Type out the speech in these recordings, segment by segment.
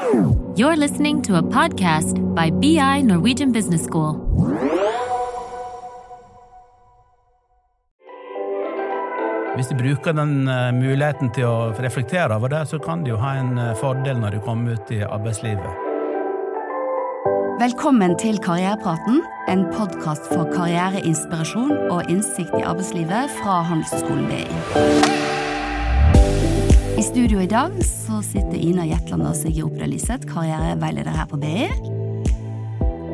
You're listening to a podcast by BI Norwegian Business School. Hvis du bruker den eh, muligheten til å reflektere over det, så kan du jo ha en eh, fordel når du kommer ut i arbeidslivet. Velkommen til Karrierepraten, en podkast for karriereinspirasjon og innsikt i arbeidslivet fra Handelshøyskolen BI. I studio i dag så sitter Ina Jetland og Sigrid Opera Liseth, karriereveileder her på BI.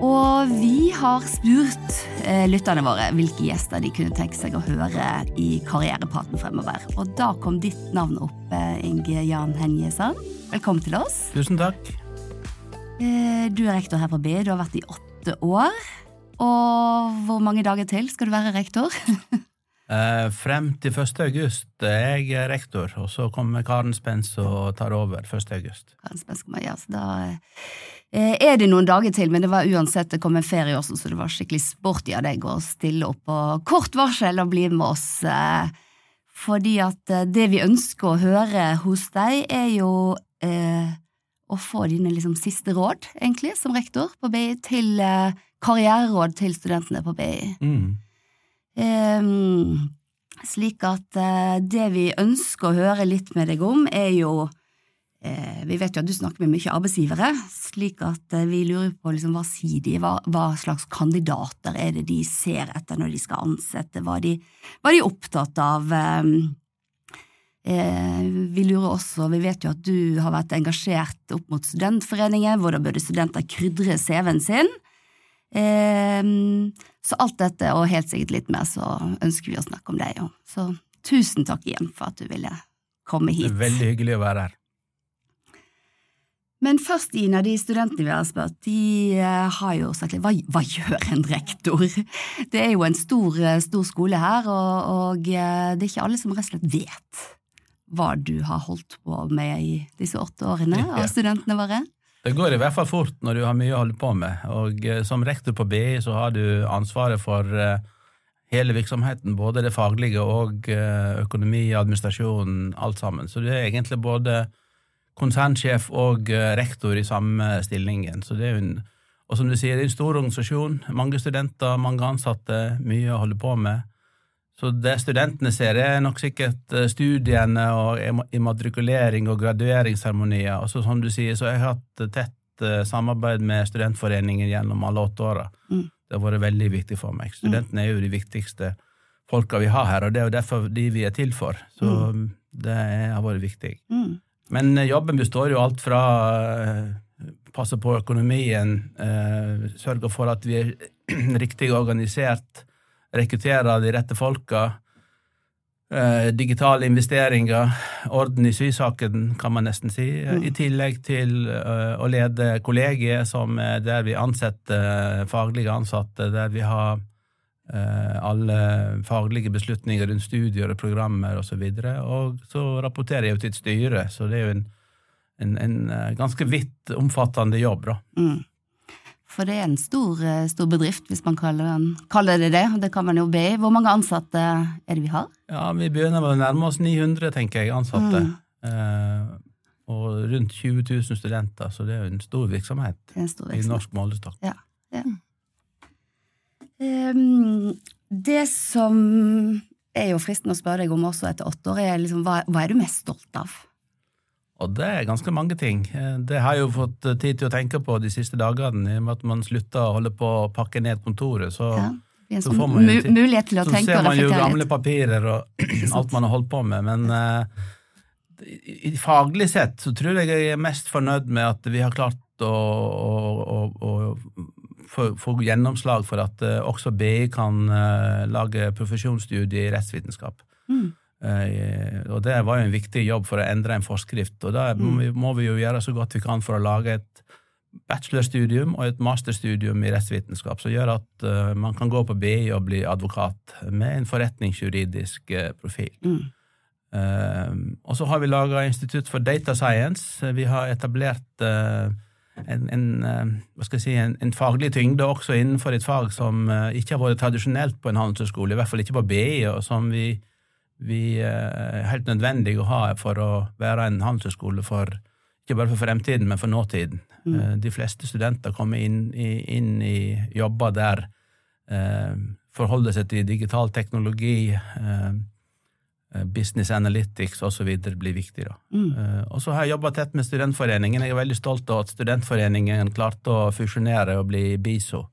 Og vi har spurt eh, lytterne våre hvilke gjester de kunne tenke seg å høre i Karrierepraten fremover. Og da kom ditt navn opp, eh, Inge Jan Henjesand. Velkommen til oss. Tusen takk. Eh, du er rektor her på BI. Du har vært i åtte år. Og hvor mange dager til skal du være rektor? Eh, frem til 1. august er jeg rektor, og så kommer Karen Spens og tar over 1. august. Karen Spens kommer, ja, så da eh, er det noen dager til, men det var uansett det kom en ferie også, så det var skikkelig sporty av deg å stille opp på kort varsel og bli med oss. Eh, fordi at eh, det vi ønsker å høre hos deg, er jo eh, å få dine liksom, siste råd, egentlig, som rektor på BI, til eh, karriereråd til studentene på BI. Mm. Ehm, slik at eh, det vi ønsker å høre litt med deg om, er jo eh, Vi vet jo at du snakker med mye arbeidsgivere, slik at eh, vi lurer på liksom, hva sier de, hva, hva, slags kandidater er det de ser etter når de skal ansette, hva de, hva de er opptatt av. Ehm, vi lurer også, vi vet jo at du har vært engasjert opp mot studentforeningen, hvordan burde studenter krydre CV-en sin? Ehm, så alt dette, og helt sikkert litt mer, så ønsker vi å snakke om deg. Så tusen takk igjen for at du ville komme hit. Det er veldig hyggelig å være her. Men først, Ina, de studentene vi har spurt, de eh, har jo sagt litt hva, hva gjør en rektor? Det er jo en stor, eh, stor skole her, og, og, eh, det er ikke alle som rett og slett vet hva du har holdt på med i disse åtte årene av studentene våre. Det går i hvert fall fort når du har mye å holde på med, og eh, som rektor på BI så har du ansvaret for eh, hele virksomheten, både det faglige og eh, økonomi, administrasjon, alt sammen. Så du er egentlig både konsernsjef og rektor i samme stillingen. Så det er en, og som du sier, det er en stor organisasjon, mange studenter, mange ansatte, mye å holde på med. Så det studentene ser, er nok sikkert eh, studiene og immatrikulering og gradueringsseremonier. Og så som du sier, så har jeg hatt tett eh, samarbeid med Studentforeningen gjennom alle åtte åra. Mm. Det har vært veldig viktig for meg. Studentene er jo de viktigste folka vi har her, og det er jo derfor de vi er til for. Så mm. det har vært viktig. Mm. Men eh, jobben består jo alt fra passe på økonomien, sørge for at vi er riktig organisert, rekruttere de rette folka. Eh, digitale investeringer, orden i sysaken, kan man nesten si. Mm. I tillegg til uh, å lede kollegiet, som er der vi ansetter faglige ansatte, der vi har uh, alle faglige beslutninger rundt studier og programmer osv. Og, så og så rapporterer jeg jo til et styre, så det er jo en, en, en ganske vidt omfattende jobb, da. Mm. For det er en stor, eh, stor bedrift, hvis man kaller, den, kaller, det det. Det kan man jo be i. Hvor mange ansatte er det vi har? Ja, Vi begynner med å nærme oss 900, tenker jeg, ansatte. Mm. Eh, og rundt 20 000 studenter, så det er jo en stor virksomhet, en stor virksomhet. i norsk målestokk. Ja, ja. Um, det som er jo fristende å spørre deg om også etter åtte år, er liksom, hva, hva er du mest stolt av? Og det er ganske mange ting. Det har jeg jo fått tid til å tenke på de siste dagene, i og med at man slutter å holde på å pakke ned kontoret. Så, ja, så får man jo mulighet til å tenke ser man jo gamle papirer og alt man har holdt på med. Men uh, i, faglig sett så tror jeg jeg er mest fornøyd med at vi har klart å, å, å, å få, gjennomslag for at uh, også BI kan uh, lage profesjonsstudie i rettsvitenskap. Mm. Eh, og det var jo en viktig jobb for å endre en forskrift. Og da mm. må vi jo gjøre så godt vi kan for å lage et bachelorstudium og et masterstudium i rettsvitenskap som gjør at uh, man kan gå på BI og bli advokat med en forretningsjuridisk uh, profil. Mm. Uh, og så har vi laga Institutt for Data Science. Vi har etablert en, en, si, en, en, faglig tyngde også innenfor et fag som ikke har vært tradisjonelt på en handelshøyskole, i hvert fall ikke på BI, og som vi vi er helt nødvendig å ha for å være en handelshøyskole for ikke bare for fremtiden, men for nåtiden. Mm. De fleste studenter kommer inn i, inn i jobber der eh, forholder seg til digital teknologi, eh, business analytics osv. blir viktig. da. Mm. Eh, og så har jeg jobba tett med Studentforeningen. Jeg er veldig stolt av at Studentforeningen klarte å fusjonere og bli BISO.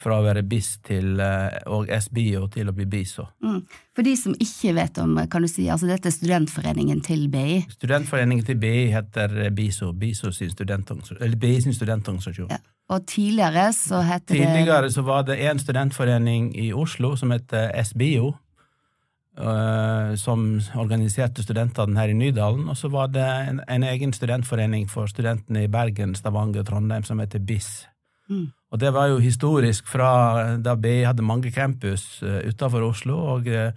Fra å være BIS til, eh, og SBIO til å bli BISO. Mm. For de som ikke vet om, kan du si, altså dette er studentforeningen til BI. Studentforeningen til BI heter BISO, BISO sin studentorganisasjon, eller BI sin studentorganisasjon. Ja. Og tidligere så het det Tidligere så var det en studentforening i Oslo som het SBIO, som organiserte studentene her i Nydalen. Og så var det en, en egen studentforening for studentene i Bergen, Stavanger og Trondheim som heter BIS. Mm. Og det var jo historisk fra da BI hadde mange campus uh, utenfor Oslo. og uh,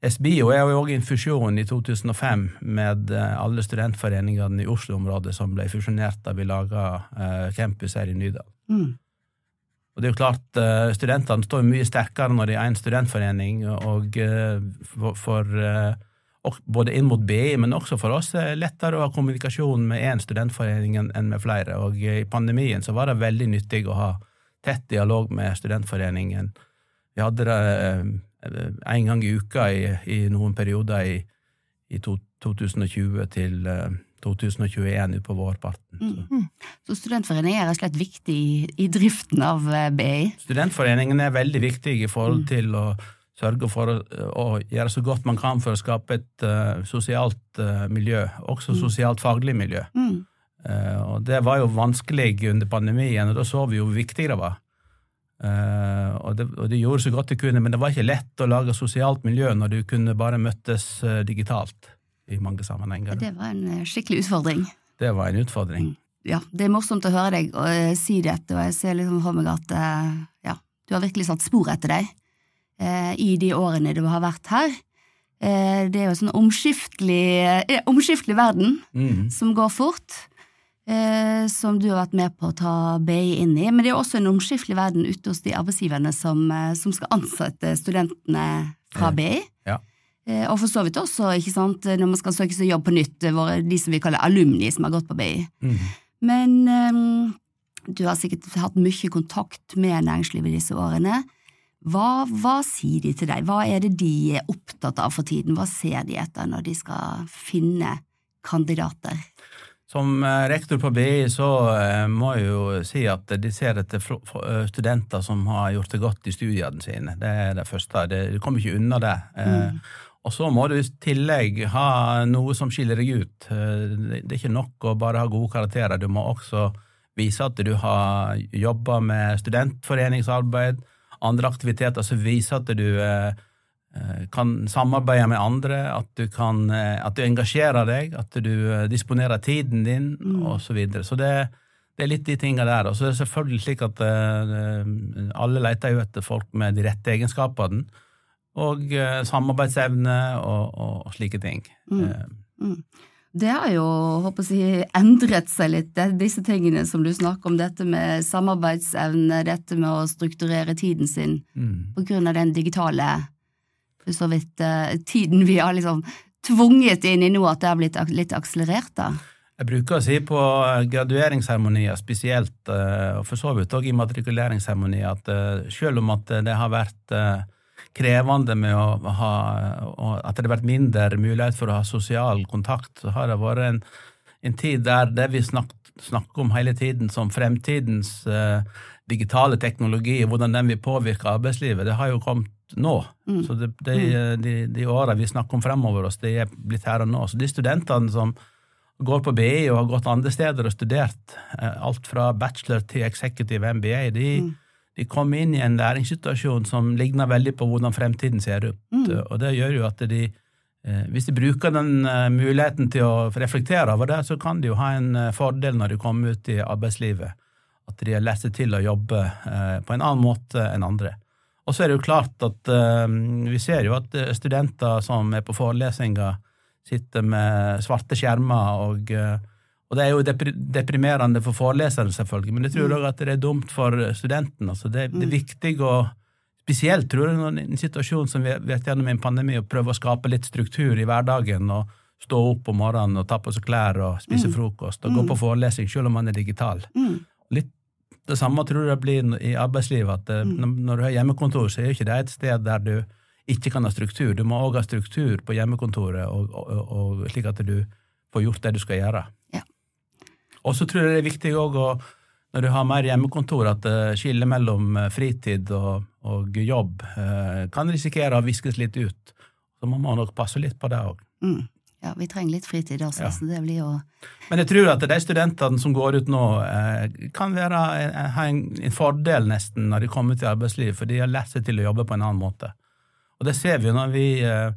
SBIO er jo òg en fusjon i 2005 med uh, alle studentforeningene i Oslo-området som ble fusjonert da vi laga campus her i Nydal. Mm. Og det er jo klart, Studentene står mye sterkere når det er én studentforening, og for, for både inn mot BI, men også for oss er det lettere å ha kommunikasjon med én studentforening enn med flere. Og i pandemien så var det veldig nyttig å ha tett dialog med studentforeningen. Vi hadde det en gang i uka i, i noen perioder i, i to, 2020 til 2021 utpå vårparten. Mm. Så studentforeningen er rett og slett viktig i, i driften av BI? Studentforeningen er veldig viktig i forhold til å sørge for å, å, gjøre så godt man kan for å skape et uh, sosialt uh, miljø, også sosialt faglig miljø. Mm. Uh, og det var jo vanskelig under pandemien, og da så vi jo hvor viktig det var. Og det, og, det, gjorde så godt det kunne, men det var ikke lett å lage sosialt miljø når du kunne bare møttes digitalt i mange sammenhenger. Det var en skikkelig utfordring. Det var en utfordring. Mm. Ja, det er morsomt å høre deg si dette, og jeg ser liksom for meg at ja, du har virkelig satt spor etter deg i de årene du har vært her. Det er jo en sånn omskiftelig, omskiftelig verden mm. som går fort, som du har vært med på å ta BI inn i. Men det er også en omskiftelig verden ute hos de arbeidsgiverne som, som skal ansette studentene fra BI. Ja. Og for så vidt også, ikke sant, når man skal søke seg jobb på nytt, de som vi kaller alumni som har gått på BI. Mm. Men eh, du har sikkert hatt mye kontakt med næringslivet disse årene. Hva, hva, sier de til deg, hva er det de er opptatt av for tiden, hva ser de etter når de skal finne kandidater? Som rektor på BI så må jeg jo si at de ser etter studenter som har gjort det godt i studiene sine. Det er det første. Du kommer ikke unna det. Mm. Og så må du i tillegg ha noe som skiller deg ut. Det er ikke nok å bare ha gode karakterer, du må også vise at du har jobba med studentforeningsarbeid, andre aktiviteter som viser at du eh, kan samarbeide med andre, at du, kan, eh, at du engasjerer deg, at du eh, disponerer tiden din, Mm. og så videre. Så det, det er litt de tingene der. Og så er det selvfølgelig slik at eh, alle leter jo etter folk med de rette egenskapene, og eh, samarbeidsevne og, og, og slike ting. Mm. Eh, Mm. Det har jo håper jeg, endret seg litt, det, disse tingene som du snakker om, dette med samarbeidsevne, dette med å strukturere tiden sin mm. på grunn av den digitale for så vidt eh, tiden vi har liksom tvunget inn i nå, at det har blitt ak litt akselerert da. Jeg bruker å si på gradueringsseremonier spesielt, eh, og for så vidt òg i matrikuleringsseremonier, at eh, selv om at det har vært eh, krevende med å ha At det har vært mindre mulighet for å ha sosial kontakt, så har det vært en, en tid der det vi snakker, snakker om hele tiden som fremtidens digitale teknologi, hvordan den vil påvirke arbeidslivet, det har jo kommet nå. Mm. Så det, de, de, de åra vi snakker om fremover oss, det er blitt her og nå. Så de studentene som går på BI og har gått andre steder og studert, uh, alt fra bachelor til executive MBA, de Mm de kom inn i en læringssituasjon som ligner veldig på hvordan fremtiden ser ut. Mm. Og det gjør jo at de, hvis de bruker den muligheten til å reflektere over det, så kan de jo ha en fordel når de kommer ut i arbeidslivet. At de har lært seg til å jobbe på en annen måte enn andre. Og så er det jo klart at vi ser jo at studenter som er på forelesninger, sitter med svarte skjermer og og det er jo deprimerende for foreleseren, selvfølgelig, men jeg tror òg at det er dumt for studenten. Altså det, det, er viktig å Spesielt tror jeg i en situasjon som vi har vært gjennom en pandemi, å prøve å skape litt struktur i hverdagen og stå opp om morgenen og ta på seg klær og spise Mm. frokost og gå Mm. på forelesning selv om man er digital. Mm. Litt det samme tror jeg det blir i arbeidslivet. at eh, Mm. når- du har hjemmekontor, så er jo ikke det et sted der du ikke kan ha struktur. Du må òg ha struktur på hjemmekontoret, og, og, og, slik at du får gjort det du skal gjøre. Ja. Og så tror jeg det er viktig òg å når du har mer hjemmekontor, at uh, skillet mellom eh, fritid og, og jobb eh, kan risikere å viskes litt ut. Så man må nok passe litt på det òg. Mm. Ja, vi trenger litt fritid også, Ja. så det blir jo Men jeg tror at de studentene som går ut nå, eh, kan være, eh, ha en, en fordel nesten når de kommer til arbeidslivet, for de har lært seg til å jobbe på en annen måte. Og det ser vi jo når vi eh,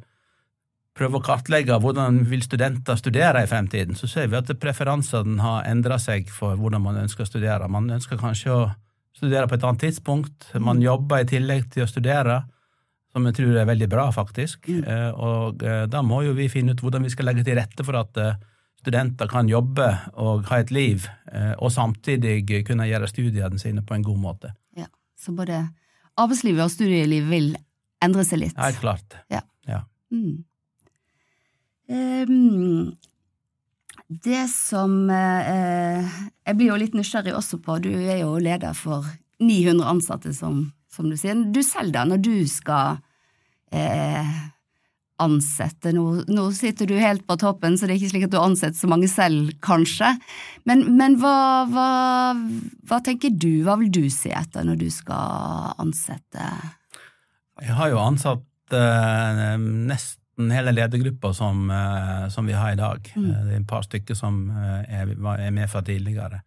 prøver å kartlegge hvordan vil studenter studere i fremtiden, så ser vi at preferansene har endra seg for hvordan man ønsker å studere. Man ønsker kanskje å studere på et annet tidspunkt, man jobber i tillegg til å studere, som jeg tror er veldig bra, faktisk. Mm. Eh, Og eh, da må jo vi finne ut hvordan vi skal legge til rette for at eh, studenter kan jobbe og ha et liv, eh, og samtidig kunne gjøre studiene sine på en god måte. Ja. Så både arbeidslivet og studielivet vil endre seg litt. Helt klart. Mm. Um, det som eh, Jeg blir jo litt nysgjerrig også på, du er jo leder for 900 ansatte, som, som du sier. Du selv, da, når du skal eh, ansette nå, nå sitter du helt på toppen, så det er ikke slik at du ansetter så mange selv, kanskje. Men, men hva, hva, hva tenker du, hva vil du se etter når du skal ansette? Jeg har jo ansatt eh, nesten hele ledergruppa som, eh, som vi har i dag. Mm. Eh, Det er et par stykker som eh, er, er med fra tidligere.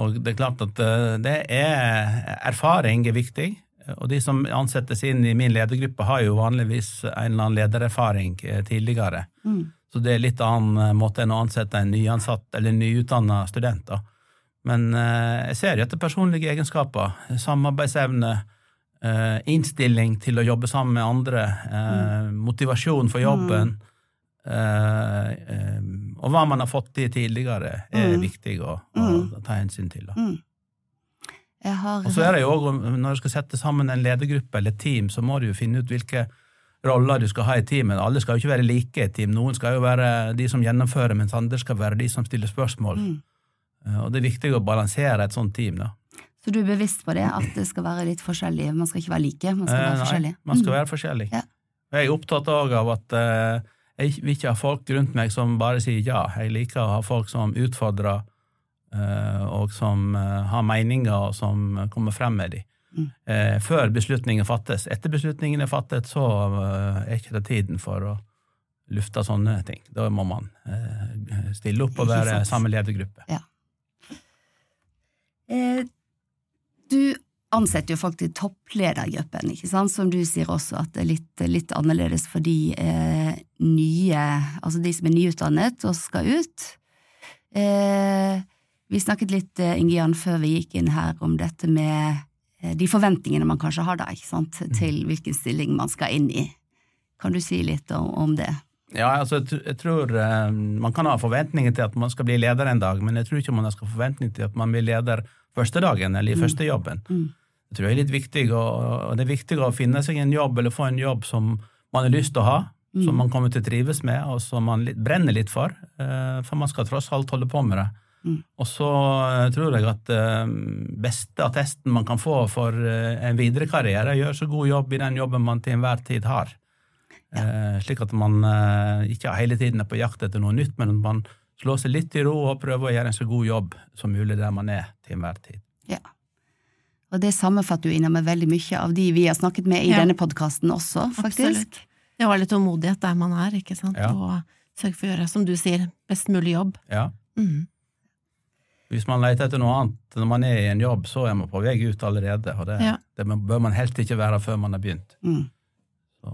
Og det er klart at eh, det er erfaring er viktig. Og de som ansettes inn i min ledergruppe, har jo vanligvis en eller annen ledererfaring eh, tidligere. Mm. Så det er litt annen eh, måte enn å ansette en nyansatt eller nyutdanna student. da. Men jeg ser jo etter personlige egenskaper, samarbeidsevne, innstilling til å jobbe sammen med andre, mm. motivasjon for jobben, eh, og hva man har fått til tidligere, er Mm. viktig å, å Mm. ta hensyn til. Da. Mm. Har Og så er det jo også, når du skal sette sammen en ledergruppe eller et team, så må du jo finne ut hvilke roller du skal ha i teamet. Alle skal jo ikke være like i et team. Noen skal jo være de som gjennomfører, mens andre skal være de som stiller spørsmål. Mm. Eh, Og det er viktig å balansere et sånt team. da. Så du er bevisst på det, at det skal være litt forskjellig? Man skal ikke være like, man skal Eh, være nei, forskjellig? man skal Mm. være forskjellig. Ja. Jeg er opptatt òg av at eh, jeg vil ikke ha folk rundt meg som bare sier ja. Jeg liker å ha folk som utfordrer, eh, og som eh, har meninger, og som kommer frem med dem. Mm. Eh, før beslutningen fattes. Etter beslutningen er fattet, så er ikke det tiden for å lufte sånne ting. Da må man stille opp og være samme ledergruppe. Eh, du ansetter jo til toppledergruppen, ikke sant? som du sier også at det er litt, litt annerledes for de eh, nye, altså de som er nyutdannet og skal ut. Eh, vi snakket litt, eh, Inge Jan, før vi gikk inn her om dette med eh, de forventningene man kanskje har da, ikke sant, til hvilken stilling man skal inn i. Kan du si litt om, om det? Ja, altså, jeg tror uh, Man kan ha forventninger til at man skal bli leder en dag, men jeg tror ikke man skal ha forventninger til at man blir leder første dagen eller i første jobben. Mm. Det tror jeg er litt viktig, og, det er viktig å finne seg en jobb eller få en jobb som man har lyst til å ha, Mm. som man kommer til å trives med, og som man litt, brenner litt for, eh, for man skal tross alt holde på med det. Mm. Og så eh, tror jeg at eh, beste attesten man kan få for en videre karriere, er å gjøre så god jobb i den jobben man til enhver tid har. Ja. slik at man ikke hele tiden er på jakt etter noe nytt, men at man slår seg litt i ro og prøver å gjøre en så god jobb som mulig der man er til enhver tid. Ja. Og det sammenfatter jo innom med veldig mye av de vi har snakket med i Ja. denne podkasten også, faktisk. Absolutt. Det var litt tålmodighet der man er, ikke sant, Ja. og sørge for å gjøre, som du sier, best mulig jobb. Ja. Mm. Hvis man leter etter noe annet når man er i en jobb, så er man på vei ut allerede, og det, Ja. det bør man helst ikke være før man har begynt. Mm. Så,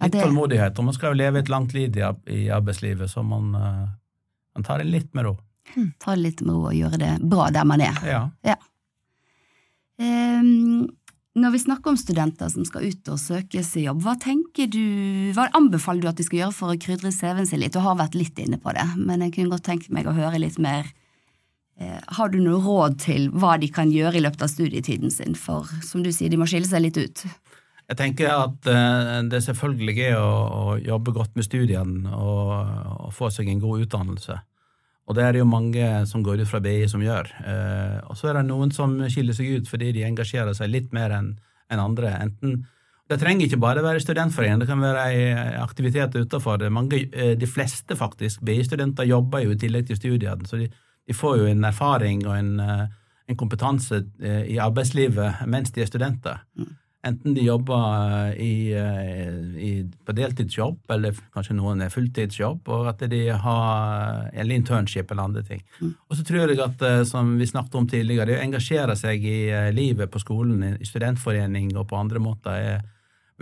Ja, litt det- tålmodighet, og man skal jo leve et langt liv i, arbeidslivet, så man, eh, man tar det litt med ro. Ta det litt med ro og gjøre det bra der man er. Ja. Ehm, når vi snakker om studenter som skal ut og søke seg jobb, hva du, hva anbefaler du at de skal gjøre for å krydre CV-en sin litt? Du har vært litt inne på det, men jeg kunne godt tenkt meg å høre litt mer. Eh, har du noe råd til hva de kan gjøre i løpet av studietiden sin, for som du sier, de må skille seg litt ut? Jeg tenker at eh, det selvfølgelig er å, jobbe godt med studiene og få seg en god utdannelse. Og det er det jo mange som går ut fra BI som gjør. Eh, og så er det noen som skiller seg ut fordi de engasjerer seg litt mer enn en andre. Enten Det trenger ikke bare være studentforening, det kan være en aktivitet utenfor. Mange, eh, de fleste faktisk BI-studenter jobber jo i tillegg til studiene, så de, de får jo en erfaring og en, eh, en kompetanse eh, i arbeidslivet mens de er studenter. Enten de jobber i, eh, i, på deltidsjobb, eller kanskje noen er fulltidsjobb, og at de har eller internship eller andre ting. Og så tror jeg at, eh, som vi snakket om tidligere, det å engasjere seg i eh, livet på skolen, i studentforening og på andre måter, er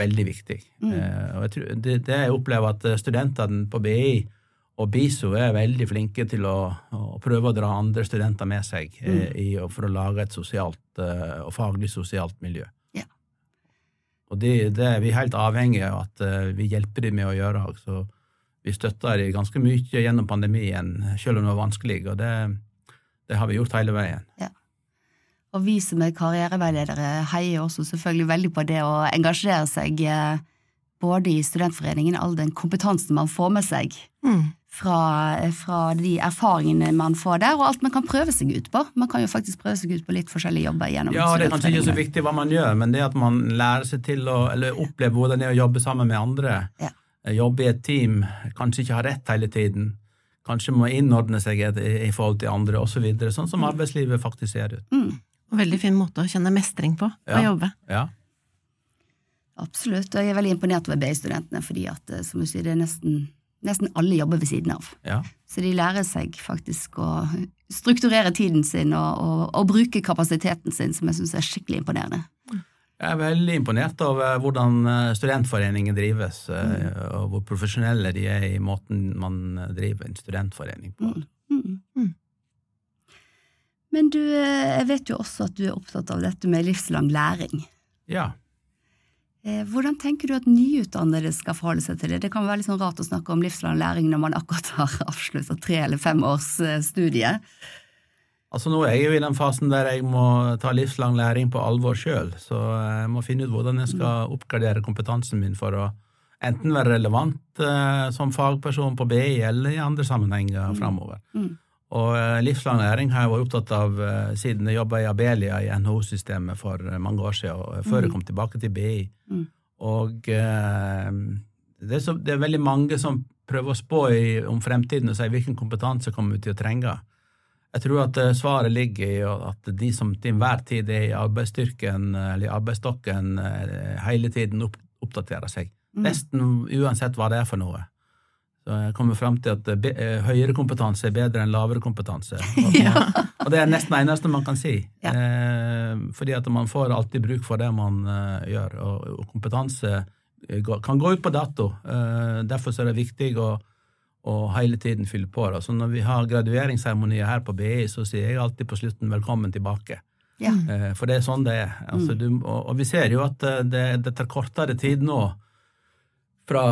veldig viktig. Eh, Og jeg tror, det, det jeg opplever at eh, studentene på BI og BISO er veldig flinke til å, å prøve å dra andre studenter med seg mm. i, for å lage et sosialt eh, og faglig sosialt miljø. Ja. Og det, det er vi helt avhengige av at eh, vi hjelper dem med å gjøre. Så vi støtter dem ganske mye gjennom pandemien, selv om det var vanskelig. Og det, det har vi gjort hele veien. Og vi som er karriereveiledere heier også selvfølgelig veldig på det å engasjere seg eh, både i studentforeningen, all den kompetansen man får med seg Mm. Fra, fra de erfaringene man får der, og alt man kan prøve seg ut på. Man kan jo faktisk prøve seg ut på litt forskjellige jobber gjennom Ja, det er kanskje ikke så viktig hva man gjør, men det at man lærer seg til å eller opplever hvordan det er å jobbe sammen med andre, Ja. eh, jobbe i et team, kanskje ikke ha rett hele tiden, kanskje må innordne seg i, i forhold til andre osv., så videre, sånn som arbeidslivet faktisk ser ut. Mm, Og Veldig fin måte å kjenne mestring på, Ja. å jobbe. Ja. absolutt, og jeg er veldig imponert over BI-studentene, fordi at, eh, som du sier, det er nesten, nesten alle jobber ved siden av. ja. Så de lærer seg faktisk å strukturere tiden sin og, og, og bruke kapasiteten sin, som jeg syns er skikkelig imponerende. Jeg er veldig imponert over hvordan eh, studentforeningen drives, mm. og hvor profesjonelle de er i måten man eh, driver en studentforening på. Mm. Mm. Men du, eh, jeg vet jo også at du er opptatt av dette med livslang læring. Ja. Eh, Hvordan tenker du at nyutdannede skal forholde seg til det? Det kan være litt sånn rart å snakke om livslang læring når man akkurat har avslutta tre eller fem års eh, studie. Altså Nå er jeg jo i den fasen der jeg må ta livslang læring på alvor sjøl, så jeg må finne ut hvordan jeg skal oppgradere kompetansen min for å enten være relevant eh, som fagperson på BI eller i andre sammenhenger framover. Mm. Og eh, livslang læring har jeg vært opptatt av eh, siden jeg jobba i Abelia i NHO-systemet for eh, mange år siden, før jeg kom tilbake til BI. Mm. Og eh, det, er så, det er veldig mange som prøver å spå i, om fremtiden og si hvilken kompetanse kommer vi til å trenge. Jeg tror at svaret ligger i at de som til enhver tid er i arbeidsstyrken eller i arbeidsstokken, hele tiden opp, oppdaterer seg. Mm. Nesten uansett hva det er for noe. Jeg kommer fram til at eh, eh, høyere kompetanse er bedre enn lavere kompetanse. Og, og det er nesten det eneste man kan si. Ja. Eh, fordi at man får alltid bruk for det man eh, gjør, og, og kompetanse eh, kan gå ut på dato. Eh, derfor er det viktig å, å hele tiden fylle på. Da. Så når vi har gradueringsseremonier her på BI, så sier jeg alltid på slutten 'velkommen tilbake'. Ja. Eh, For det er sånn det er. Altså, du, og, og vi ser jo at eh, det, det tar kortere tid nå fra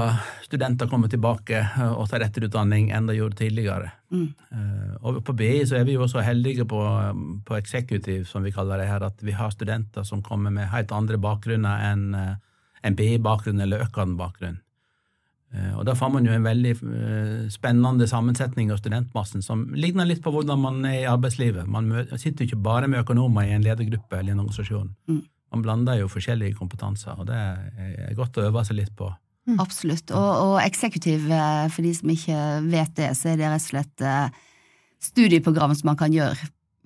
studenter kommer tilbake eh, og tar etterutdanning enn det gjorde tidligere. Mm. Eh, Og på BI så er vi jo også heldige på, på eksekutiv, som vi kaller det her, at vi har studenter som kommer med helt andre bakgrunner enn eh, en BI-bakgrunn eller Økkan-bakgrunn. Eh, Og da får man jo en veldig eh, spennende sammensetning av studentmassen som ligner litt på hvordan man er i arbeidslivet. Man sitter jo ikke bare med økonomer i en ledergruppe eller i en organisasjon. Mm. Man blander jo forskjellige kompetanser, og det er godt å øve seg litt på. Absolutt. Og, og executive, eh, for de som ikke vet det, så er det rett og slett eh, studieprogram som man kan gjøre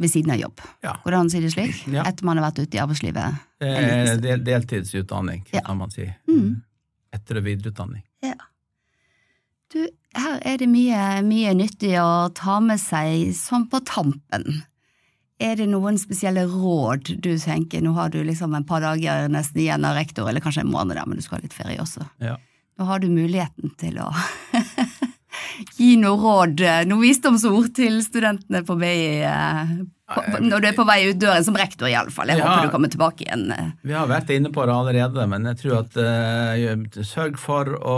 ved siden av jobb. Ja. Går det an å si det slik? Ja. Etter man har vært ute i arbeidslivet. Stund. del, deltidsutdanning, Ja. kan man si. Mm. Etter- og videreutdanning. Du, her er det mye, mye nyttig å ta med seg sånn på tampen. Er det noen spesielle råd du tenker, nå har du liksom en par dager nesten igjen av rektor, eller kanskje en måned der, men du skal ha litt ferie også. Ja. Nå har du muligheten til å gi noe råd, noen visdomsord til studentene på BI, eh, når du er på vei ut døren som rektor i alle fall. Jeg Ja. håper du kommer tilbake igjen. eh. Vi har vært inne på det allerede, men jeg tror at uh, sørg for å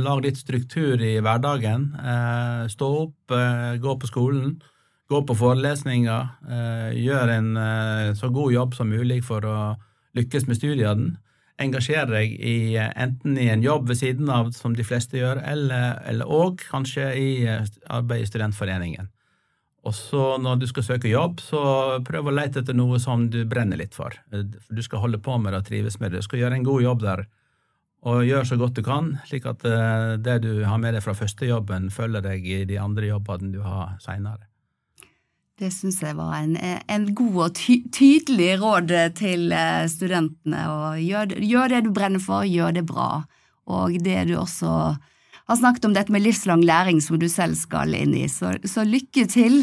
lage litt struktur i hverdagen. Uh, stå opp, uh, gå på skolen, gå på forelesninger. Eh, gjør en eh, så god jobb som mulig for å lykkes med studiene. Engasjere deg i eh, enten i en jobb ved siden av, som de fleste gjør, eller, òg kanskje i eh, arbeid i studentforeningen. Og så når du skal søke jobb, så prøv å lete etter noe som du brenner litt for. Du skal holde på med det og trives med det. Du skal gjøre en god jobb der, og gjør så godt du kan, slik at eh, det du har med deg fra første jobben, følger deg i de andre jobbene du har seinere. Det syns jeg var en, en, god og ty tydelig råd til eh, studentene. Gjør, gjør, det du brenner for, gjør det bra. Og det du også har snakket om dette med livslang læring, som du selv skal inn i. Så, så lykke til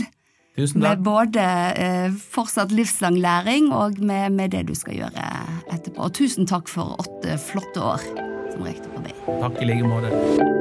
med både eh, fortsatt livslang læring og med, med, det du skal gjøre etterpå. Og tusen takk for åtte flotte år som rektor på vei. Takk i like måte.